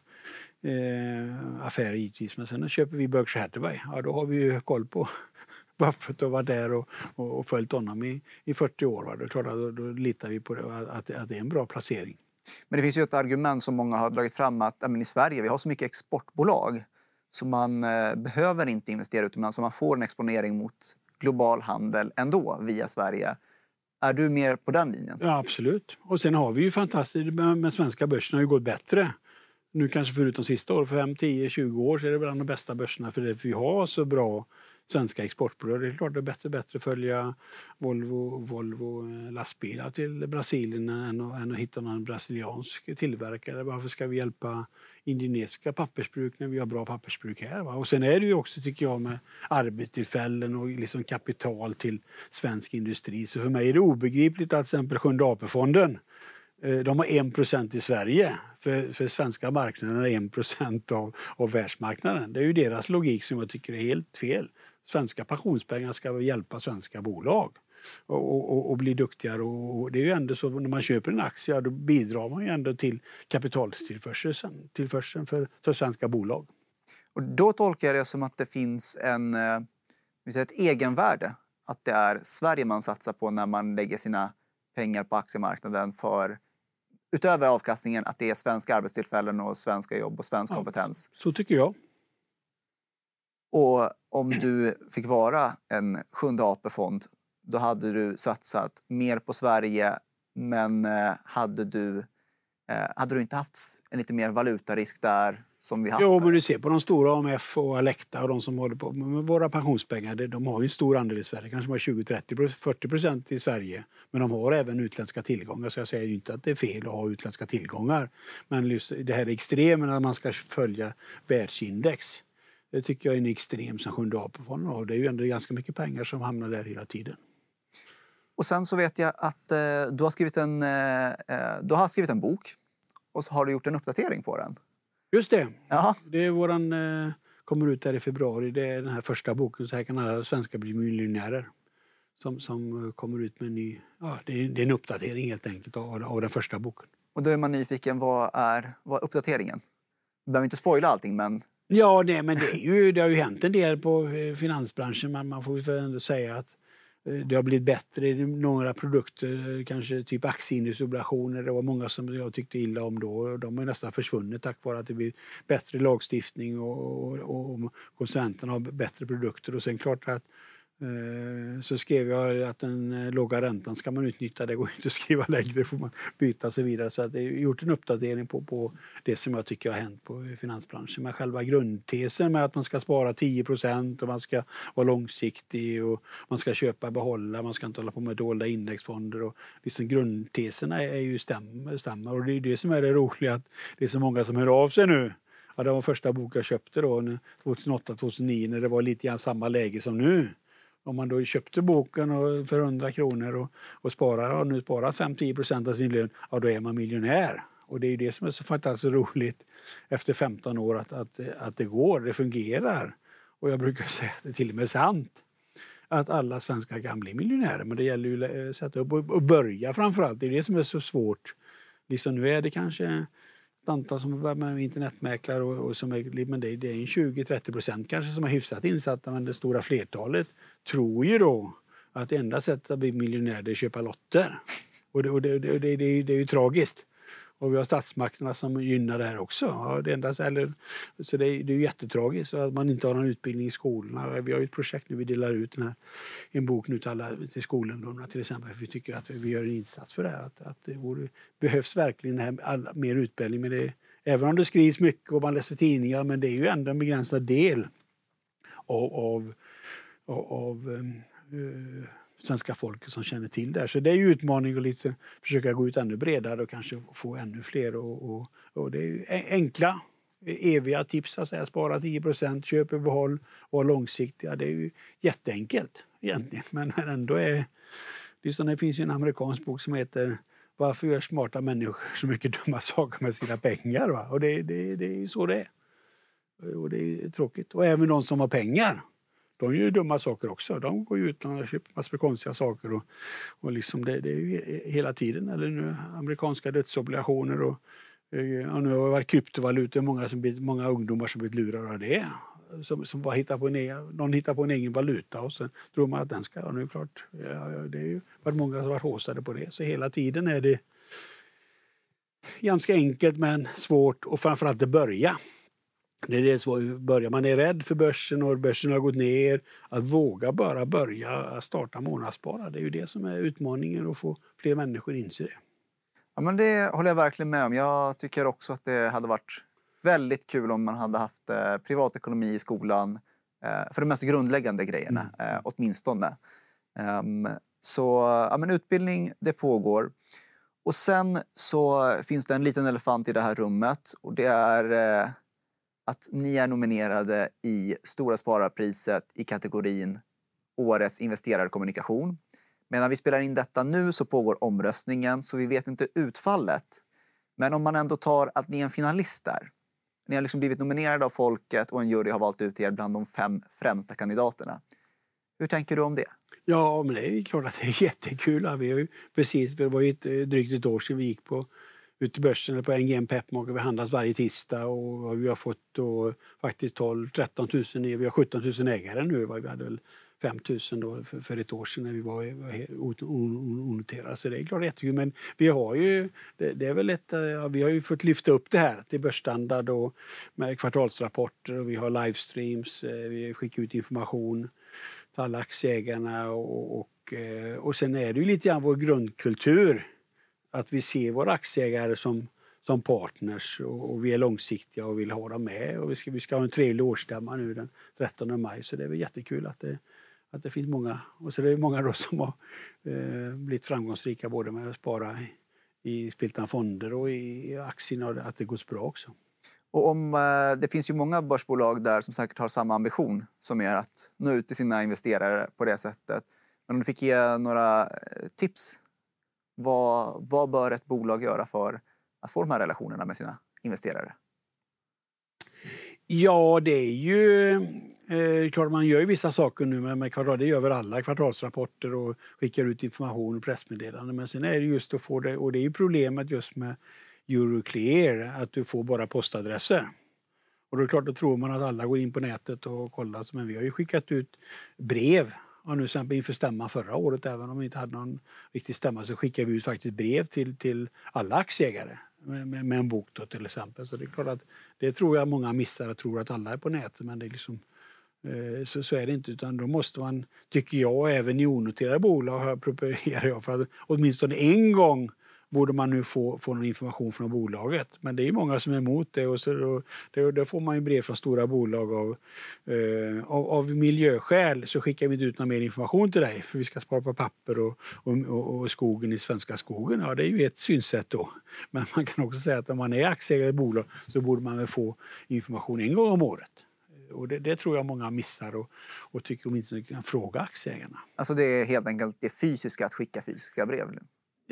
eh, affärer givetvis. Men sen köper vi Berkshire Hathaway. Ja, då har vi ju koll på Buffett och varit där och, och, och följt honom i, i 40 år. Va? Då, är klart att då, då litar vi på det, att, att det är en bra placering. Men det finns ju ett argument som många har dragit fram att ämen, i Sverige vi har så mycket exportbolag så man eh, behöver inte investera utomlands så man får en exponering mot global handel ändå via Sverige. Är du mer på den linjen? Ja, absolut. Och sen har vi ju fantastiskt, men svenska börsen har ju gått bättre. Nu kanske förutom sista året, för 5, 10, 20 år så är det bland de bästa börserna för det för vi har så bra svenska exportbolag. Det är klart det är bättre, bättre att följa Volvo, Volvo-lastbilar eh, till Brasilien än att, än att hitta någon brasiliansk tillverkare. Varför ska vi hjälpa indonesiska pappersbruk när vi har bra pappersbruk här? Va? Och sen är det ju också, tycker jag, med arbetstillfällen och liksom kapital till svensk industri. Så för mig är det obegripligt att till exempel Sjunde AP-fonden eh, de har 1% i Sverige. För, för svenska marknaden är 1 av, av världsmarknaden. Det är ju deras logik som jag tycker är helt fel. Svenska pensionspengar ska hjälpa svenska bolag och, och, och, bli duktigare. Och, det är ju ändå så när man köper en aktie, då bidrar man ju ändå till kapitaltillförseln tillförseln för, för svenska bolag. Och då tolkar jag det som att det finns en... eh, ett egenvärde att det är Sverige man satsar på när man lägger sina pengar på aktiemarknaden för utöver avkastningen att det är svenska arbetstillfällen och svenska jobb och svensk Ja. kompetens. Så tycker jag. Och om du fick vara en sjunde AP-fond, då hade du satsat mer på Sverige, men eh, hade du, eh, hade du inte haft en lite mer valutarisk där som vi haft? Jo, men du ser på de stora AMF och Alecta och de som håller på med våra pensionspengar. De har ju en stor andel i Sverige, kanske bara 20, 30, 40 procent i Sverige. Men de har även utländska tillgångar. Så jag säger ju inte att det är fel att ha utländska tillgångar. Men det här extremen att man ska följa världsindex. Det tycker jag är en extrem som Sjunde AP-fonden har. Det är ju ändå ganska mycket pengar som hamnar där hela tiden. Och sen så vet jag att eh, du, har skrivit en, eh, eh, du har skrivit en bok och så har du gjort en uppdatering på den. Just det. Jaha. Det är våran, eh, kommer ut där i februari. Det är den här första boken, Så här kan alla svenskar bli miljonärer. Som, som eh, kommer ut med en ny... Ja, det, är, det är en uppdatering helt enkelt av, av den första boken. Och då är man nyfiken, vad är, vad är uppdateringen? Du behöver inte spoila allting, men Ja, nej, men det, är ju, det har ju hänt en del på eh, finansbranschen. Men man får väl ändå säga att eh, det har blivit bättre i några produkter, eh, kanske typ aktieindustriobligationer. Det var många som jag tyckte illa om då. De har nästan försvunnit tack vare att det blir bättre lagstiftning och, och, och konsumenterna har bättre produkter. Och sen klart att eh, Eh, så skrev jag att den eh, låga räntan ska man utnyttja. Det går inte att skriva längre, får man byta och så vidare. Så att det är gjort en uppdatering på, på det som jag tycker har hänt på finansbranschen. Men själva grundtesen med att man ska spara 10 och man ska vara långsiktig och man ska köpa behålla, man ska inte hålla på med dolda indexfonder. Och liksom grundteserna är ju stämmer, stämmer. Och det är det som är det roliga, att det är så många som hör av sig nu. Ja, det var första boken jag köpte då, 2008-2009 när det var lite grann samma läge som nu. Om man då köpte boken för 100 kronor och, och sparar, och nu sparar 5-10 av sin lön, ja då är man miljonär. Och det är ju det som är så fantastiskt roligt efter 15 år att, att, att det går, det fungerar. Och jag brukar säga att det till och med är sant att alla svenskar kan bli miljonärer. Men det gäller ju att eh, sätta upp och, börja framförallt. Det är det som är så svårt. Liksom nu är det kanske antal som börjar med internetmäklare och, och som är, men det, det är 20-30 procent kanske som är hyfsat insatta men det stora flertalet tror ju då att det enda sättet att bli miljonär är att köpa lotter. Och det, och det, det, det, det, det är ju tragiskt. Och vi har statsmakterna som gynnar det här också. Ja, det enda, eller, så det, är- det är jättetragiskt att man inte har någon utbildning i skolorna. Vi har ju ett projekt nu, vi delar ut den här, en bok nu till, alla, till skolungdomarna till exempel. För vi tycker att vi gör en insats för det här. Att, att det vore, behövs verkligen det här, all, mer utbildning. Men det, även om det skrivs mycket och man läser tidningar, men det är ju ändå en begränsad del av, av, av, av uh, svenska folket som känner till det här. Så det är ju utmaning att liksom försöka gå ut ännu bredare och kanske få ännu fler. Och, och, och det är enkla, eviga tips. Att säga, spara 10 köp och behåll och vara långsiktiga. Det är ju jätteenkelt egentligen. Men ändå är det det finns ju en amerikansk bok som heter Varför gör smarta människor så mycket dumma saker med sina pengar? Va? Och det, det, det är ju så det är. Och det är tråkigt. Och även de som har pengar, de gör ju dumma saker också. De går ju ut och köper massor med konstiga saker. Och, och liksom det, det är ju hela tiden. Eller nu amerikanska dödsobligationer och, eh, och nu har det varit kryptovalutor. Många, som, blivit- många ungdomar som blivit lurade av det. Som, som bara hittar på en egen, någon hittar på en egen valuta och sen tror man att den ska... Ja, nu är det klart, ja, ja, det är ju varit många som varit håsade på det. Så hela tiden är det ganska enkelt men svårt och framförallt att börja. Det är det svåra. Börja. Man är rädd för börsen och börsen har gått ner. Att våga bara börja starta månadsspara, det är ju det som är utmaningen att få fler människor att inse det. Ja, men det håller jag verkligen med om. Jag tycker också att det hade varit väldigt kul om man hade haft eh, privatekonomi i skolan eh, för de mest grundläggande grejerna, eh, åtminstone. Ehm, så ja, men utbildning, det pågår. Och sen så finns det en liten elefant i det här rummet och det är eh, att ni är nominerade i Stora spararpriset i kategorin Årets investerarkommunikation. Medan vi spelar in detta nu så pågår omröstningen så vi vet inte utfallet. Men om man ändå tar att ni är en finalist där. Ni har liksom blivit nominerade av folket och en jury har valt ut er bland de fem främsta kandidaterna. Hur tänker du om det? Ja, men det är klart att det är jättekul. Vi har ju precis, det var ju ett, eh, drygt ett år sedan vi gick på ut i börsen eller på NGM Pepmark och vi handlas varje tisdag och vi har fått då faktiskt 12 13 000, vi har 17 000 ägare nu. Vi hade väl 5 000 då för, för ett år sedan när vi var onoterade. Så det är klart jättekul. Men vi har ju, det, det, är väl ett, ja, vi har ju fått lyfta upp det här till börsstandard och med kvartalsrapporter och vi har livestreams, eh, vi skickar ut information till alla aktieägarna och, och, och eh, sen är det ju lite grann vår grundkultur att vi ser våra aktieägare som som partners och, och, vi är långsiktiga och vill ha dem med. Och vi, ska, vi ska ha en trevlig årsstämma nu den 13 maj så det är väl jättekul att det, att det finns många. Och så är det många då som har eh, blivit framgångsrika både med att spara i, i Spiltan Fonder och i aktierna och att det går bra också. Och om, eh, det finns ju många börsbolag där som säkert har samma ambition som er att nå ut till sina investerare på det sättet. Men om du fick ge några eh, tips. Vad, vad bör ett bolag göra för att få de här relationerna med sina investerare? Ja, det är ju eh, klart man gör ju vissa saker nu med, med kvartal. Det gör väl alla kvartalsrapporter och skickar ut information och pressmeddelanden. Men sen är det just att få det, och det är ju problemet just med Euroclear, att du får bara postadresser. Och då är det klart, då tror man att alla går in på nätet och kollar. Men vi har ju skickat ut brev Ja, nu sen inför stämman förra året, även om vi inte hade någon riktig stämma, så skickade vi ut faktiskt brev till, till alla aktieägare med, med, med en bok då, till exempel. Så det är klart att det tror jag många missar och tror att alla är på nätet, men det är liksom eh, så, så är det inte, utan då måste man, tycker jag, även i onoterade bolag, propagerar jag för att åtminstone en gång borde man nu få, få någon information från bolaget. Men det är många som är emot det och så, då, då, då får man ju brev från stora bolag av, eh, av, av, miljöskäl så skickar vi inte ut någon mer information till dig för vi ska spara på papper och, och, och, skogen i svenska skogen. Ja, det är ju ett synsätt då. Men man kan också säga att om man är aktieägare i bolag så borde man väl få information en gång om året. Och det, det, tror jag många missar och, och tycker åtminstone kan fråga aktieägarna. Alltså det är helt enkelt det fysiska, att skicka fysiska brev?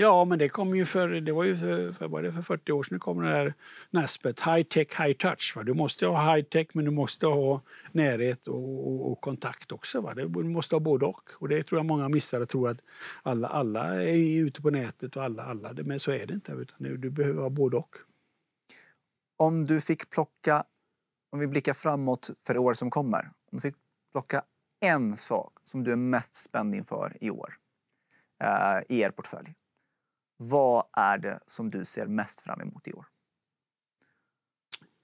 Ja, men det kom ju för, det var ju för, för, var det för 40 år sedan det kom det här Naspet, high tech, high touch. Va? Du måste ha high tech men du måste ha närhet och, och, och kontakt också. Va? Du måste ha både och. Och det tror jag många missar och tror att alla, alla är ute på nätet och alla, alla. Men så är det inte, utan du behöver ha både och. Om du fick plocka, om vi blickar framåt för år som kommer. Om du fick plocka en sak som du är mest spänd inför i år eh, i er portfölj. Vad är det som du ser mest fram emot i år?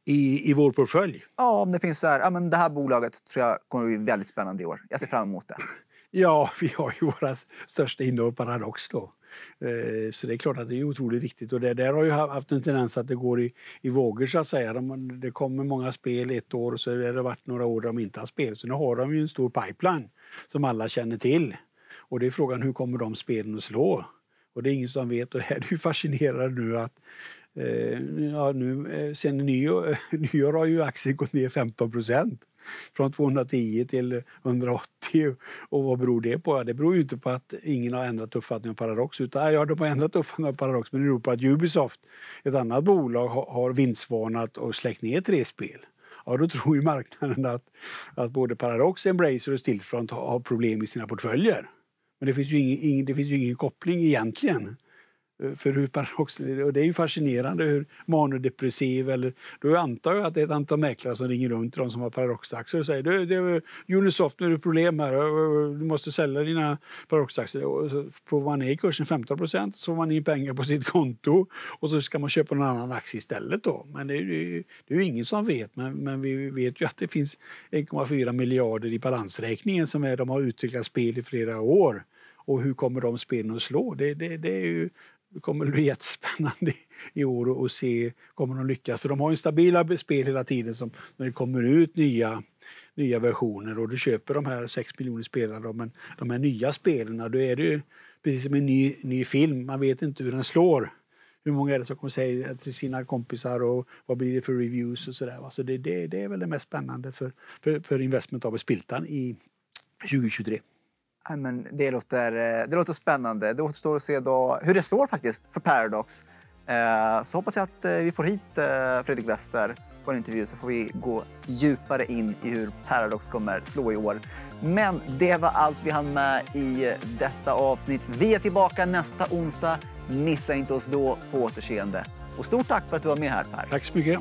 I, i vår portfölj? Ja, om det finns så här, ja men det här bolaget tror jag kommer bli väldigt spännande i år. Jag ser fram emot det. Ja, vi har ju våra största innehav Paradox då. Eh, så det är klart att det är otroligt viktigt och det där har ju haft en tendens att det går i, i vågor så att säga. Det kommer många spel ett år och så har det varit några år där de inte har spel. Så nu har de ju en stor pipeline som alla känner till. Och det är frågan hur kommer de spelen att slå? Och det är ingen som vet. Och här är ju fascinerande nu att eh, ja, nu, eh, sen nyår, nyår har ju aktien gått ner 15 procent. Från 210 till 180. Och vad beror det på? Det beror ju inte på att ingen har ändrat uppfattning om Paradox. Utan, ja, de har ändrat uppfattning om Paradox, men det beror på att Ubisoft, ett annat bolag, har, har vinstvarnat och släckt ner tre spel. Ja, då tror ju marknaden att, att både Paradox, Embracer och Stillfront har problem i sina portföljer. Men det finns ju ingen, ingen, det finns ju ingen koppling egentligen. Eh, för hur paradox, och det är ju fascinerande hur manodepressiv eller då antar jag att det är ett antal mäklare som ringer runt till de som har paradoxaktier och säger du, du Unisoft, nu är det problem här, du måste sälja dina paradoxaktier. Och så får man ner kursen 15 procent så får man in pengar på sitt konto och så ska man köpa någon annan aktie istället då. Men det är ju, det är ju ingen som vet, men, men vi vet ju att det finns 1,4 miljarder i balansräkningen som är, de har utvecklat spel i flera år. Och hur kommer de spelen att slå? Det, det, det är ju det kommer bli jättespännande i år att se kommer de lyckas. För de har ju stabila spel hela tiden som när det kommer ut nya, nya versioner och du köper de här 6 miljoner spelarna. Men de här nya spelen, då är det ju precis som en ny, ny film. Man vet inte hur den slår. Hur många är det som kommer säga till sina kompisar och vad blir det för reviews och sådär. Så det, det, det är väl det mest spännande för, för, för Investment av Spiltan i 2023 men det, låter, eh, det låter spännande. Det återstår att se då hur det slår faktiskt för Paradox. Eh, så hoppas jag att eh, vi får hit Fredrik Wester på en intervju så får vi gå djupare in i hur Paradox kommer slå i år. Men det var allt vi hann med i detta avsnitt. Vi är tillbaka nästa onsdag. Missa inte oss då. På återseende. Och stort tack för att du var med här Per. Tack så mycket.